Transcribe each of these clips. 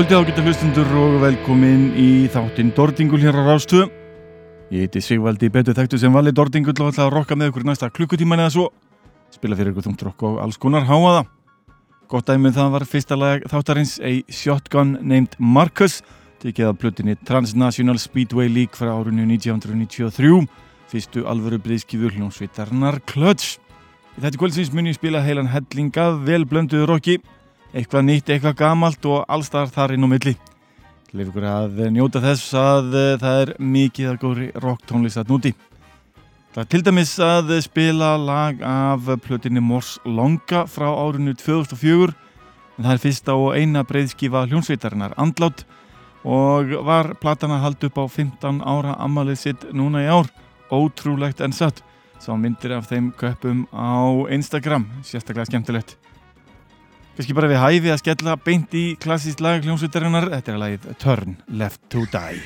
Góða kvöldið ágættu hlustundur og velkomin í þáttinn Dordingul hér á Rástu. Ég heiti Sigvaldi betur þekktu sem vali Dordingul og ætla að rokka með ykkur næsta klukkutíman eða svo. Spila fyrir ykkur þungt rokk og alls konar háaða. Gott dæmið það var fyrsta lag þáttarins A Shotgun Named Marcus tekið af plutinni Transnational Speedway League frá árunni 1993 fyrstu alvöru breyðskifu hljómsveitarnar Clutch. Í þetta kvöldsins mun ég spila heilan hellinga vel blönduðu rokki eitthvað nýtt, eitthvað gamalt og allstar þar inn á milli. Leif ykkur að njóta þess að uh, það er mikið að góðri rock tónlist að núti. Það er til dæmis að spila lag af plötinni Mors Longa frá árinu 2004 en það er fyrsta og eina breyðskifa hljónsveitarinnar andlátt og var platan að halda upp á 15 ára ammalið sitt núna í ár. Ótrúlegt en satt. Sá myndir af þeim köpum á Instagram. Sérstaklega skemmtilegt kannski bara við hæfi að skella beint í klassíst lag hljómsveitarinnar. Þetta er lagið Turn Left to Die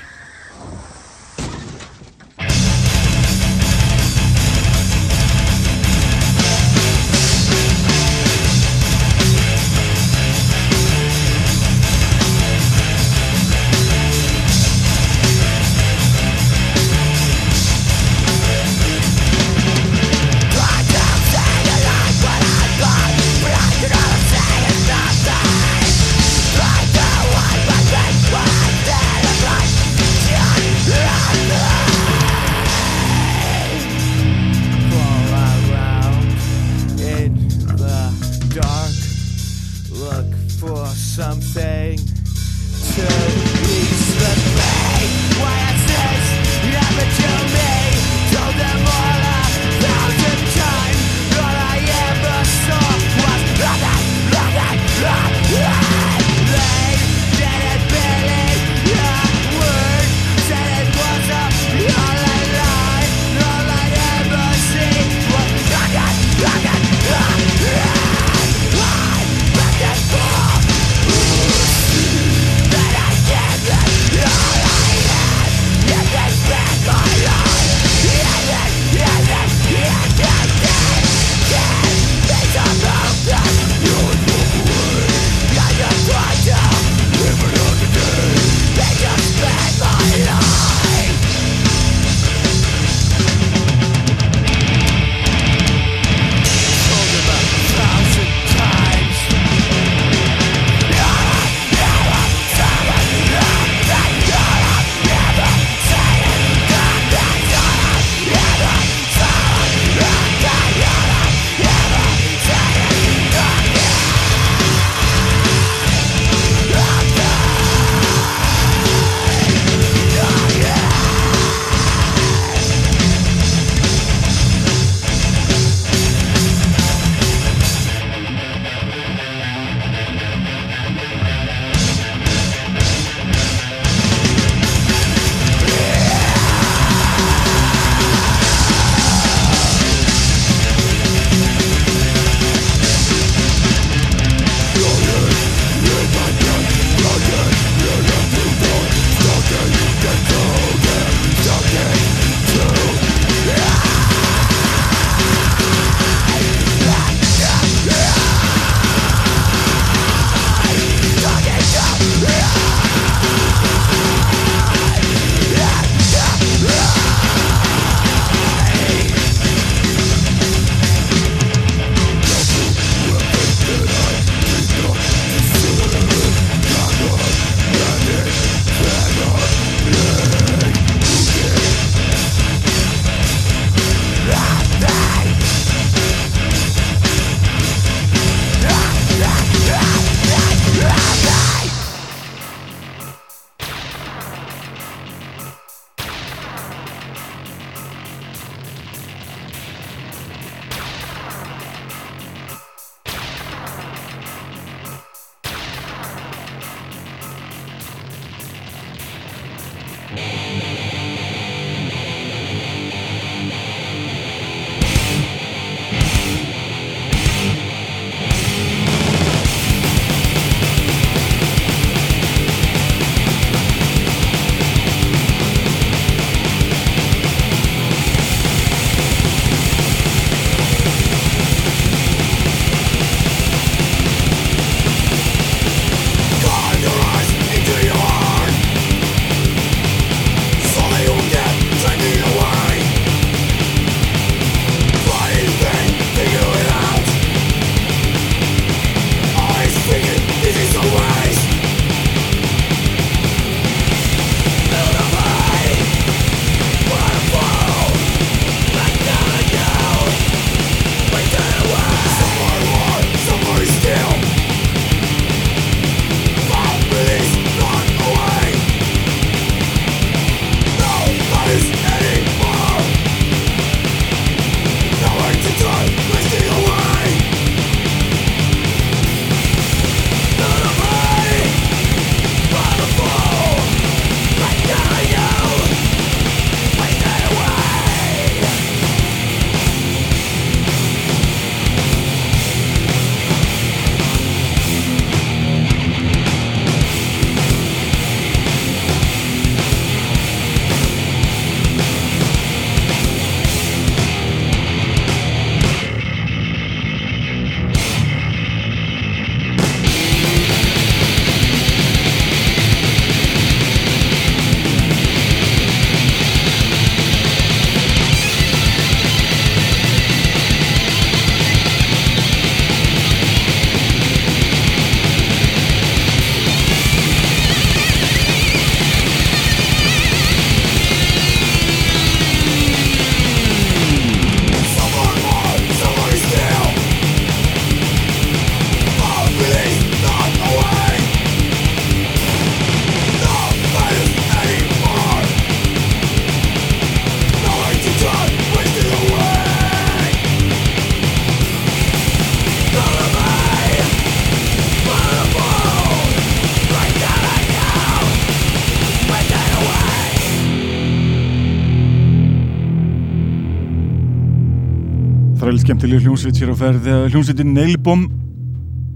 skemmtileg hljómsveit sér á ferð hljómsveitin Nailbom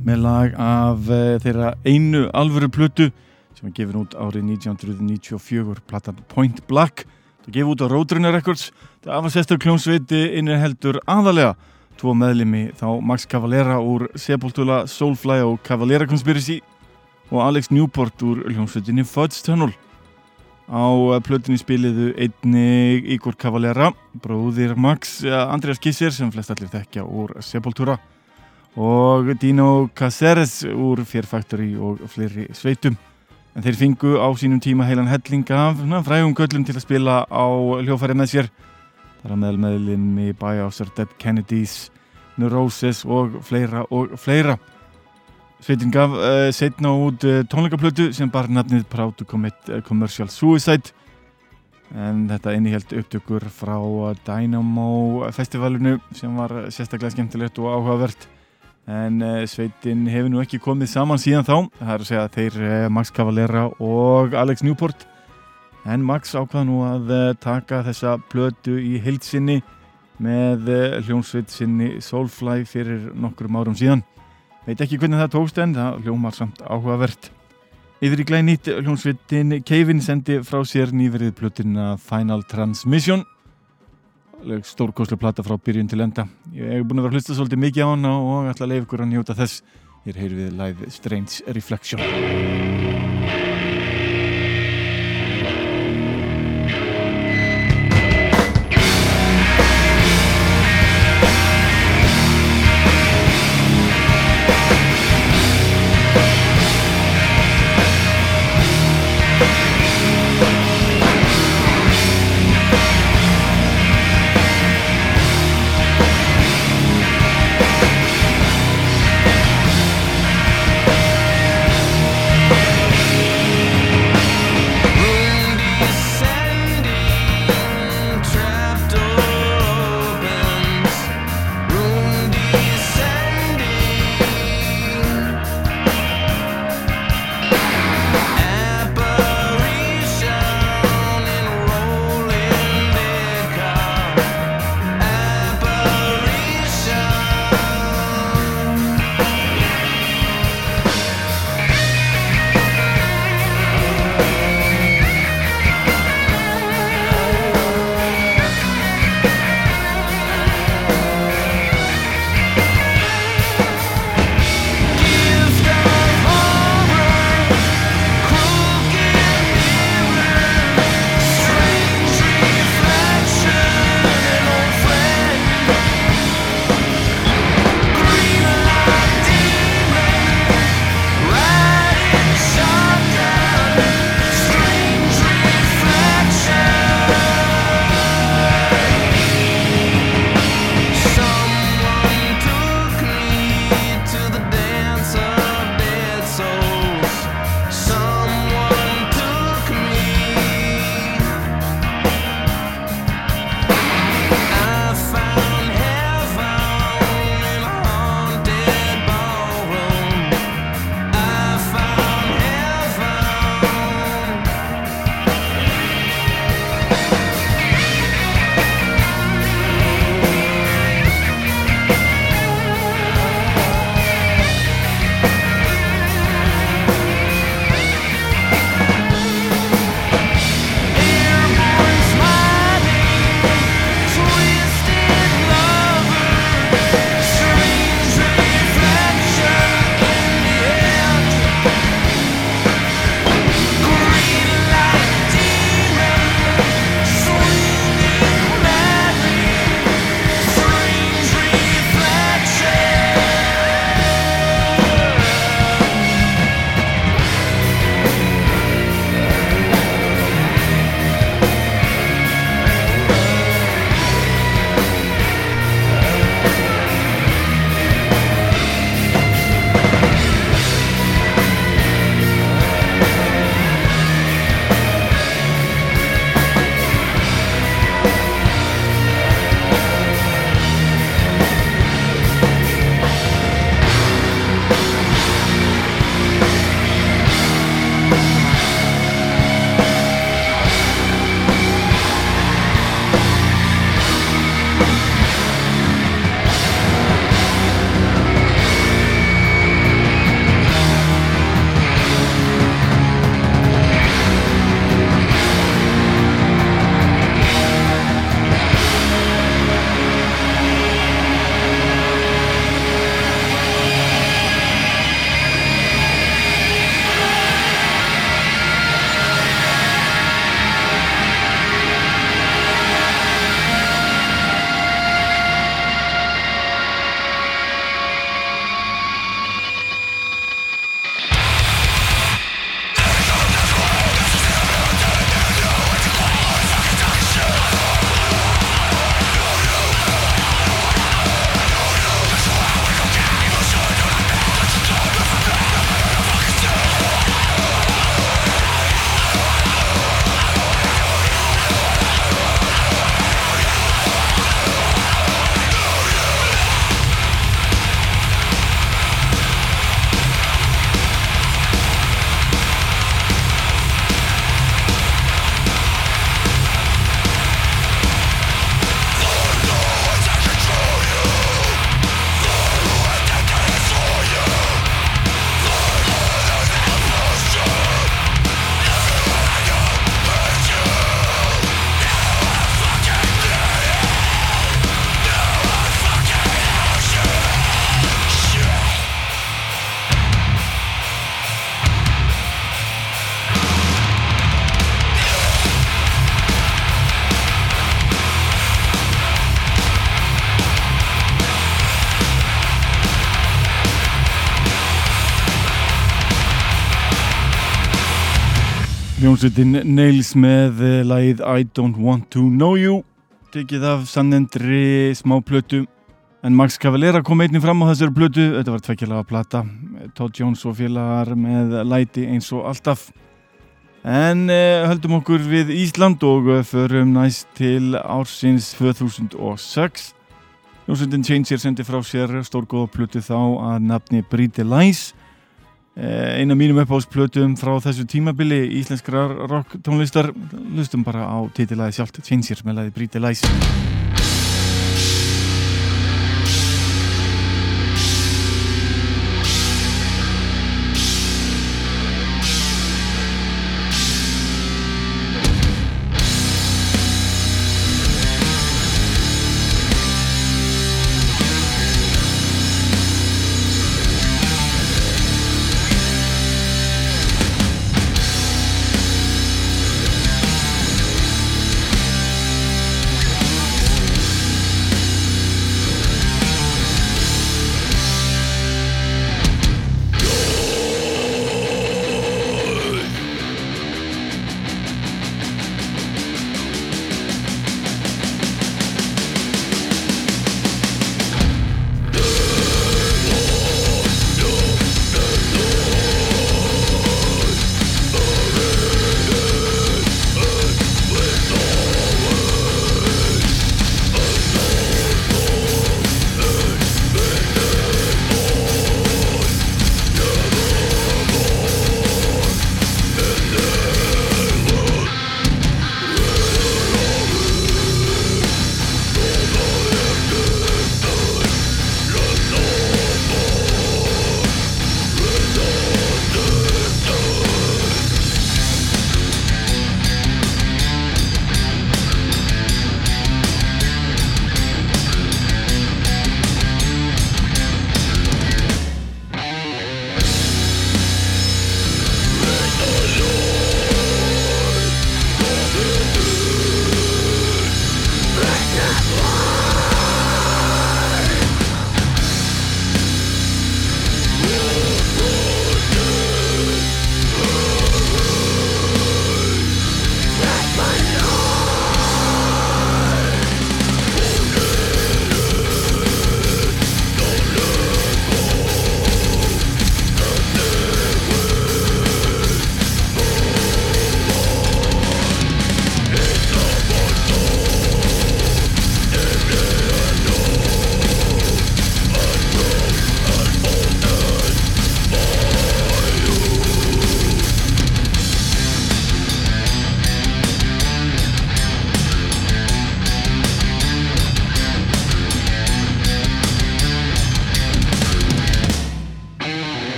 með lag af uh, þeirra einu alvöru plötu sem var gefin út árið 1994 platan Point Black. Það gefið út á Roadrunner Records. Það afansestur hljómsveiti innir heldur aðalega tvo meðlimi þá Max Cavalera úr Sepultura, Soulfly og Cavalera Conspiracy og Alex Newport úr hljómsveitinni Fudge Tunnel Á plötunni spiliðu einni Igor Cavalera, bróðir Max, Andreas Kisser sem flest allir þekkja úr Sepultura og Dino Caceres úr Fear Factory og fleiri sveitum. En þeir fingu á sínum tíma heilan helling af frægum göllum til að spila á hljófæri með sér. Það er meðal meðlinn með Biohazard, Dead Kennedys, Neurosis og fleira og fleira. Sveitin gaf uh, setna út uh, tónleikaplötu sem bar nafnið Proud to Commit uh, Commercial Suicide. En þetta innihjalt upptökur frá Dynamo festivalinu sem var sérstaklega skemmtilegt og áhugavert. En sveitin hefur nú ekki komið saman síðan þá. Það er að segja að þeir Max Cavalera og Alex Newport. En Max ákvaða nú að taka þessa plötu í heilsinni með hljómsveit sinni Soulfly fyrir nokkrum árum síðan Veit ekki hvernig það tókst en það hljómar samt áhugavert. Yfir í glænýtt hljómsveitin Kevin sendi frá sér nýverið plutina Final Transmission. Stórkoslu plata frá byrjun til enda. Ég hef búin að vera að hlusta svolítið mikið á hana og ætla að leiða ykkur að njóta þess. Ég er heyrfið live Strange Reflection. Hljómsveitin Nails með eh, lagið I Don't Want To Know You. Tekið af sannendri smá plötu en Max Cavalera kom einnig fram á þessari plötu. Þetta var tvekkjalaga plata. Todd Jones og félagar með læti eins og alltaf. En eh, höldum okkur við Ísland og eh, förum næst til ársins 2006 Hljómsveitin Changer sendi frá sér stórgóða plötu þá að nafni Bríti Læs eina mínum uppáhaldsplötum frá þessu tímabili íslenskrar rock tónlistar. Lustum bara á titilæði sjálft Changers með læði Bríti Læs. I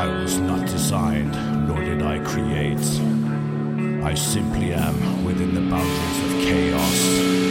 I was not designed, nor did I create. I simply am within the boundaries of chaos.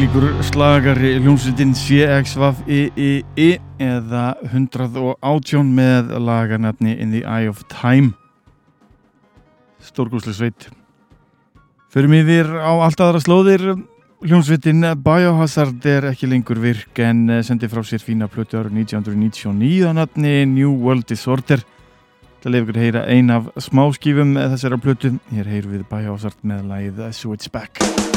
Vílíkur slagari hljómsveitin CXVIII eða 118 með lagarnafni In the Eye of Time. Stórgúslega sveit. Förum yfir á allt aðra slóðir. Hljómsveitin Biohazard er ekki lengur virk en sendi frá sér fína plötu árið 1999 að nafni New World Disorder. Það lefur ykkur að heyra ein af smáskífum þessara plötu. Hér heyrum við Biohazard með lagið Switchback Welcome to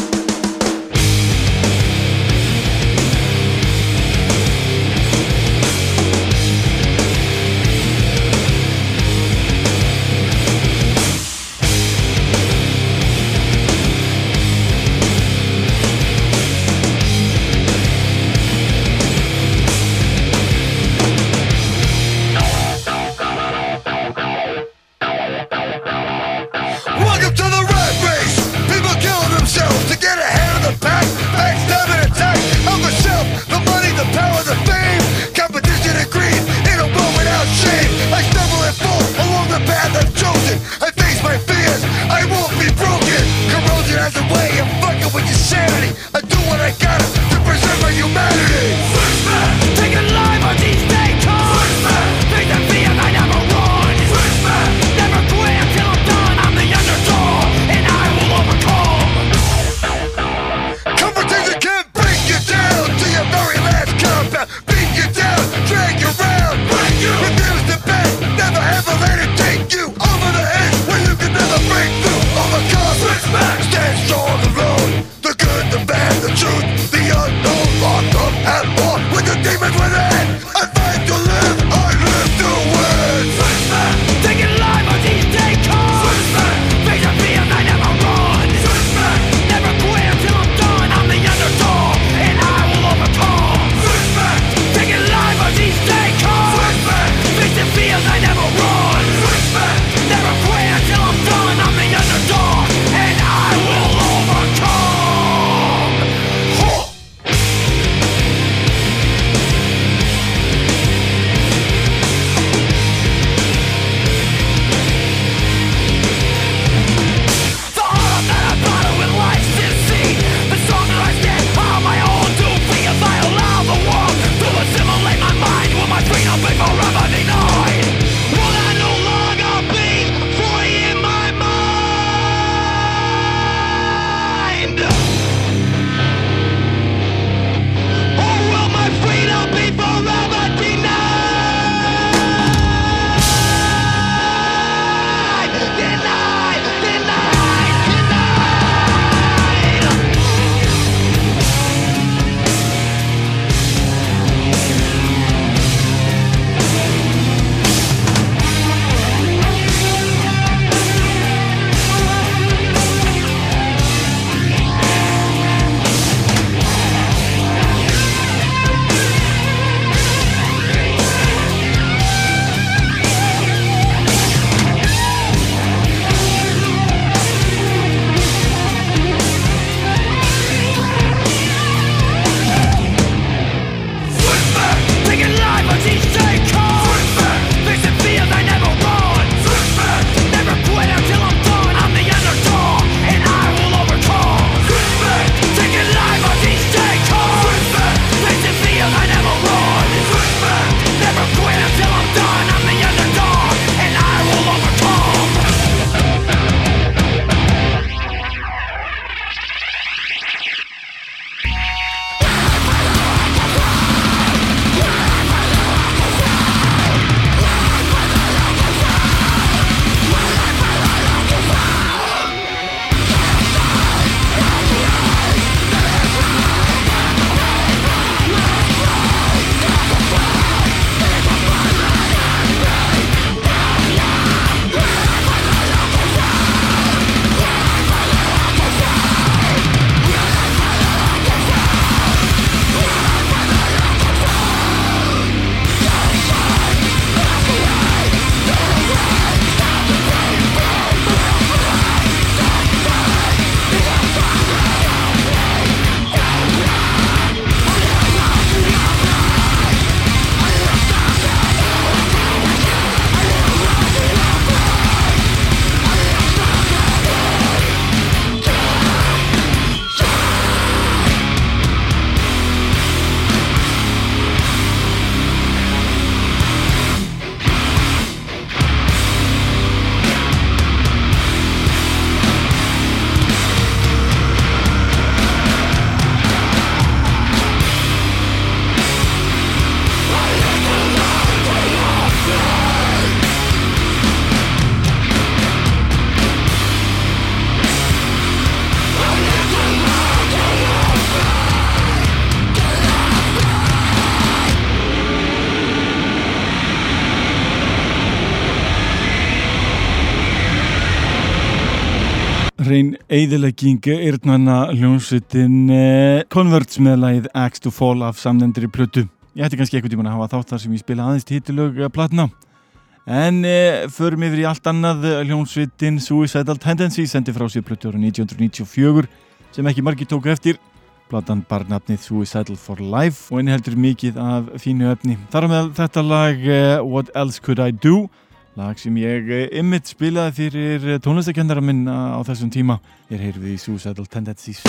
Eðilegging eirnanna hljómsveitin eh, Converts með lagið Axe to Fall af samnendri plötu. Ég ætti kannski eitthvað tíma að hafa þátt þar sem ég spila aðeins títilög platna. En eh, förum yfir í allt annað hljómsveitin Suicidal Tendency sendi frá sér plötu ára 1994 sem ekki margi tóku eftir. Platan bar nafnið Suicidal for Life og henni heldur mikið af fínu öfni. Þar með þetta lag eh, What Else Could I Do? Lag sem ég ymmit eh, spilaði fyrir eh, tónlistakennara minn á þessum tíma. Ég heyrði í Suicidal Tendencies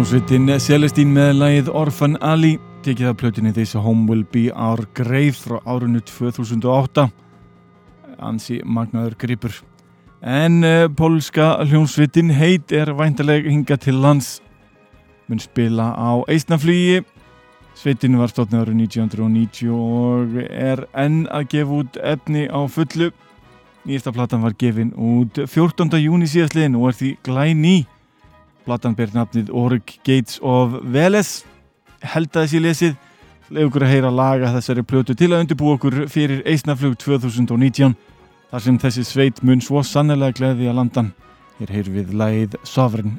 hljómsveitin Celestín með lagið Orphan Ali tekið af plötinni This Home Will Be Our Grave frá árunnu 2008 ansi magnaður gripur. En uh, pólska hljómsveitin heit er væntaleg hinga til lands. Mun spila á Eistnaflugi. Sveitin var stofnið árið 1990 og er enn að gefa út efni á fullu. Nýjasta platan var gefin út 14. júni síðastliðin og er því glæni platan ber nafnið Org Gates of Veles held að þessi lesið. Leið okkur að heyra laga þessari plötu til að undirbú okkur fyrir Eisnaflug 2019 þar sem þessi sveit mun svo sannlega gleði að landan. Er heyr við lagið Sovereign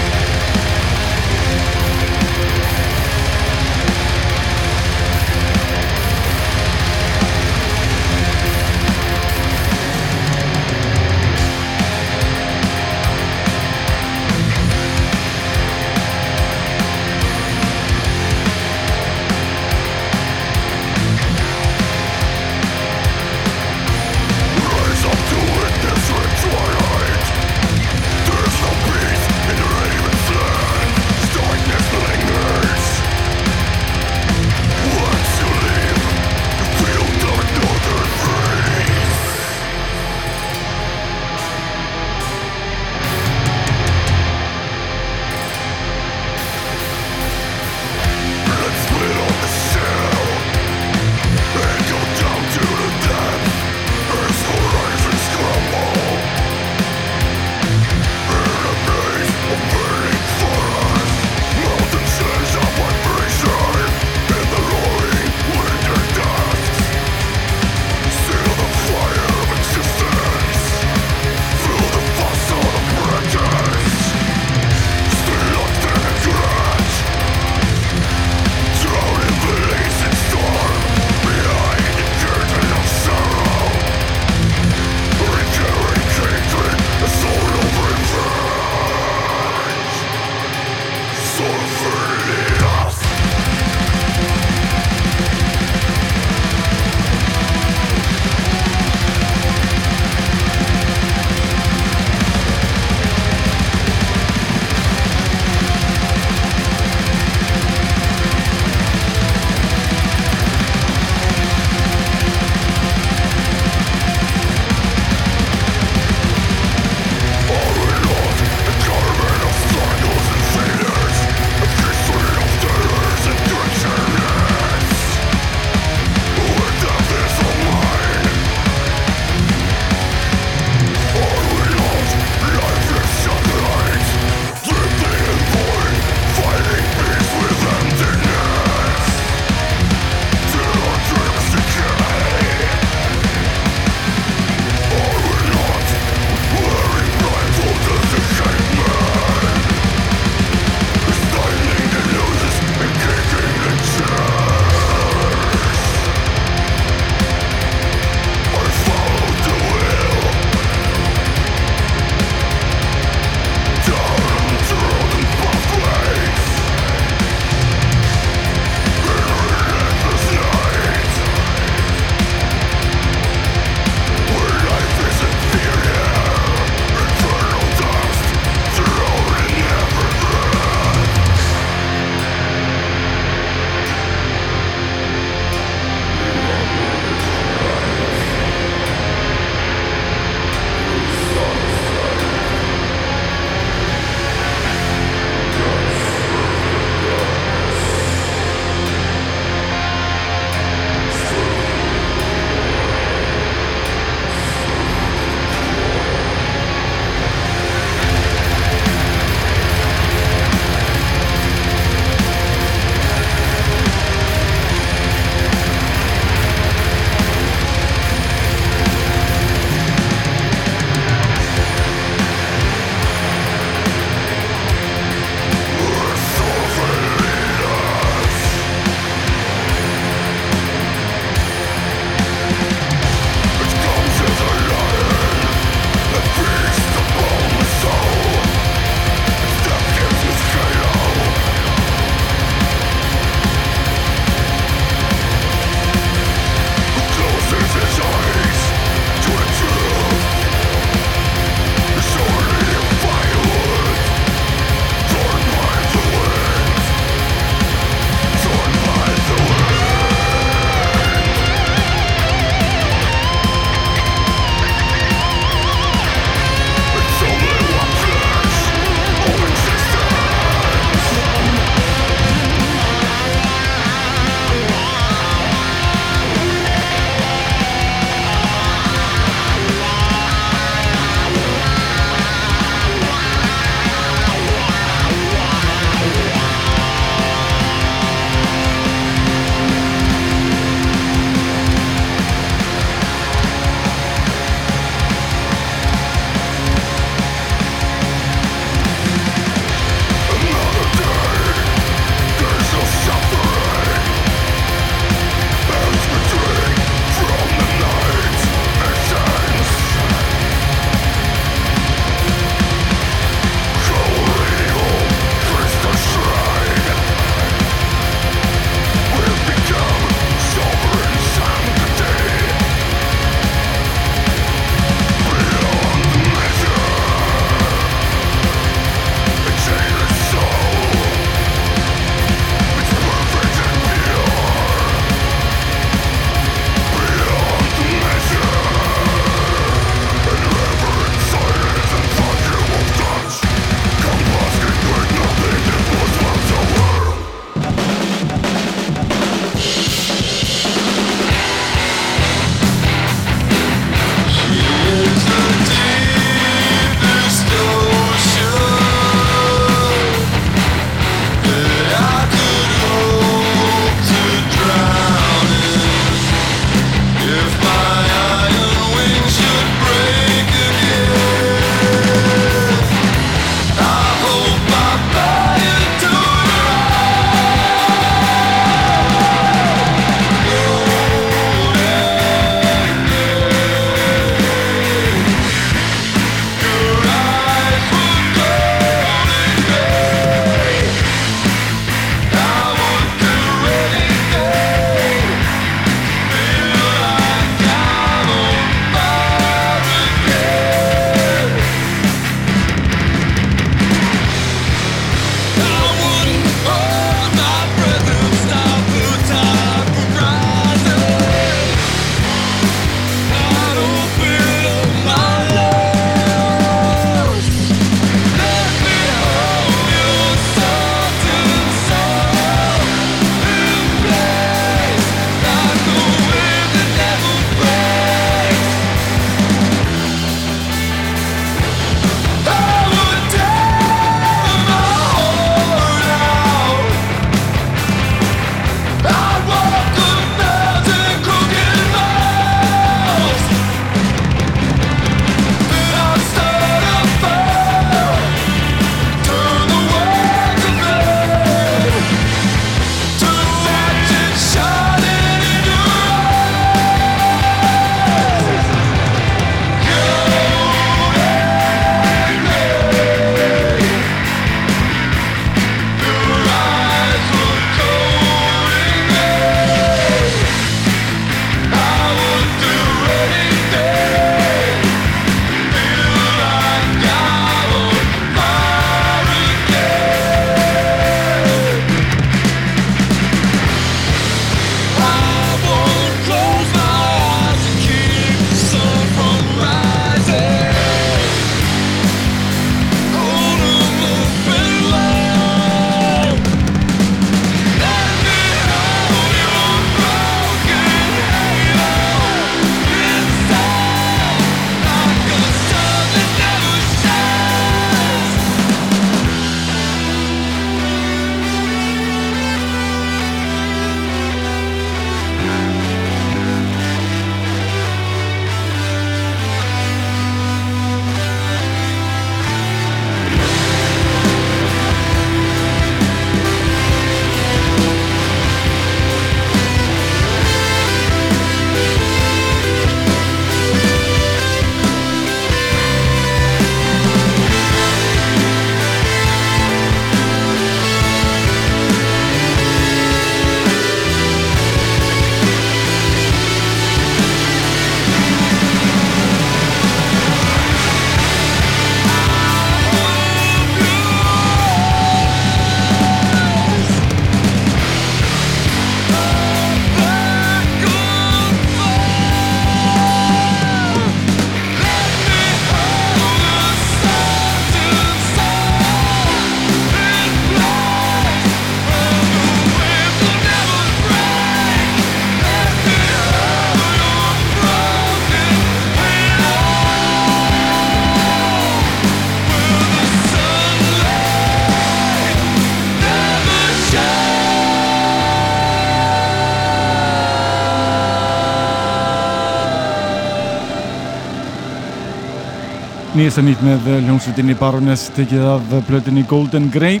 Sensitive Nýjasta nýtt með hljómsveitinni Baroness tekið af blöðinni Golden Grey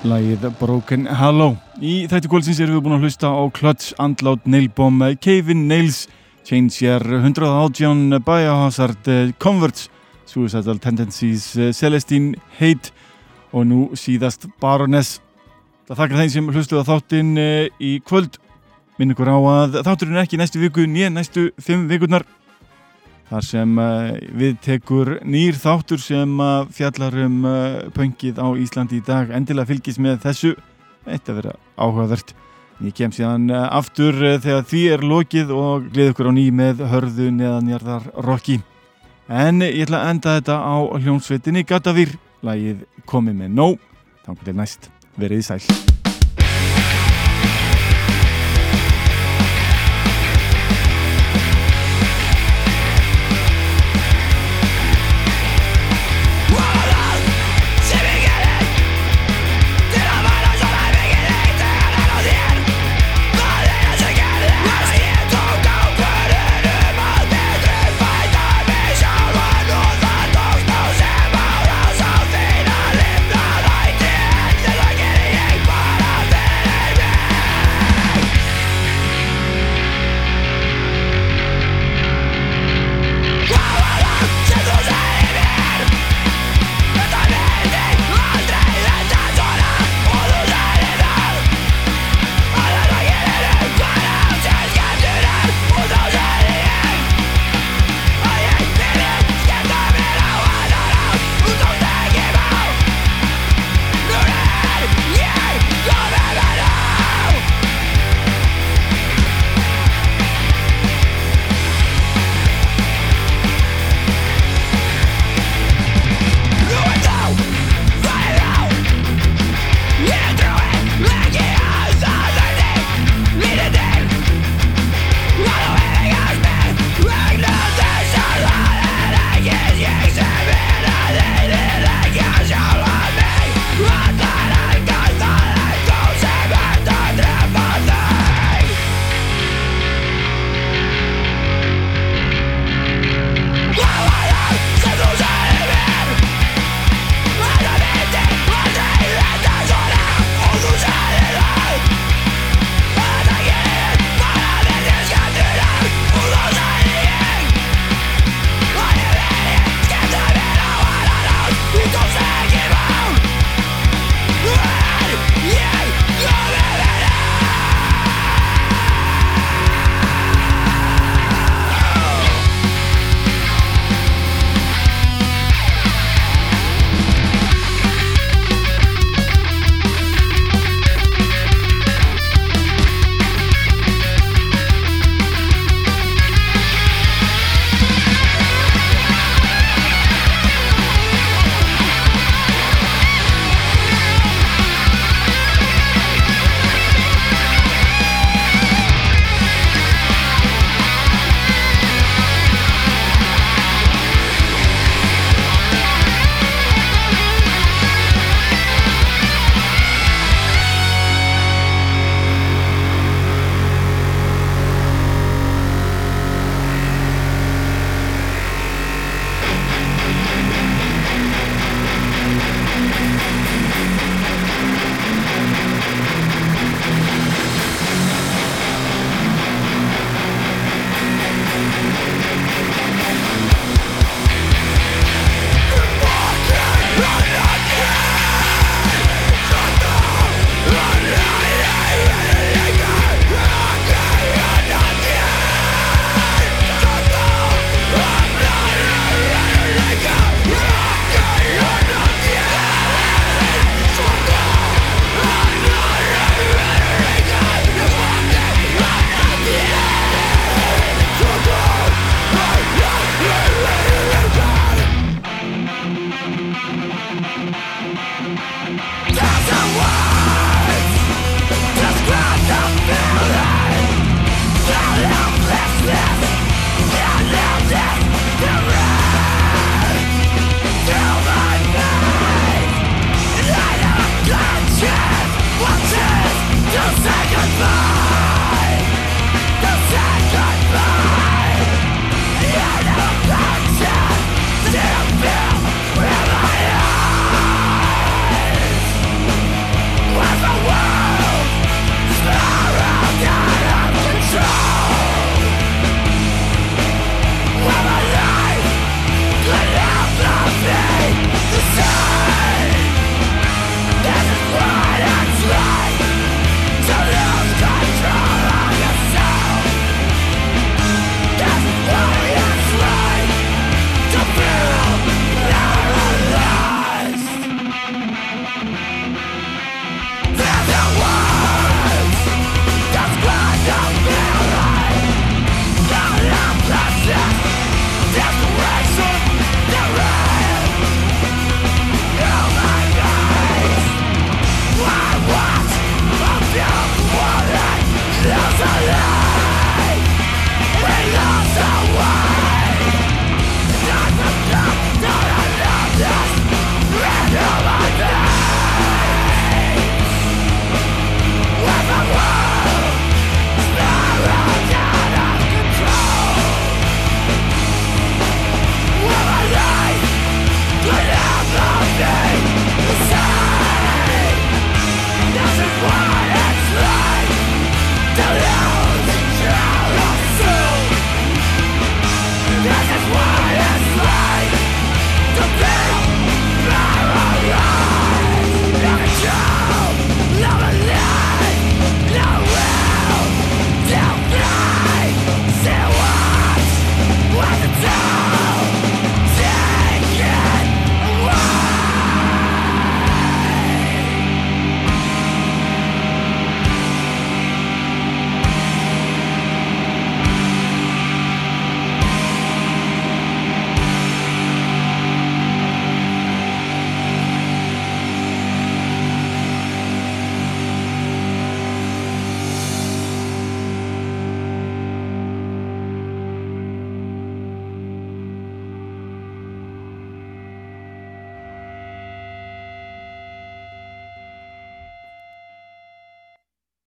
Lægið Broken Hollow Í þættu kvöldsins erum við búin að hlusta á Clutch, Andlát, Nailbomb, Cave-in, Nails Change Your 118, Biohazard, Converts Suicidal Tendencies, Celestine, Hate og nú síðast Baroness. Það þakkar þeim sem hlustuða þáttinn eh, í kvöld. Minn ykkur á að þátturinn ekki næstu viku nýja næstu fimm vikurnar þar sem uh, við tekur nýr þáttur sem uh, fjallar um uh, pöngið á Íslandi í dag. Endilega fylgis með þessu. Að vera áhugavert. Ég kem síðan aftur þegar því er lokið og glið ykkur á ný með hörðu neðanjarðar Rokki en ég ætla að enda þetta á hljónsveitinni Gatavir lagið komið með nóg, þannig til næst. Verið sæl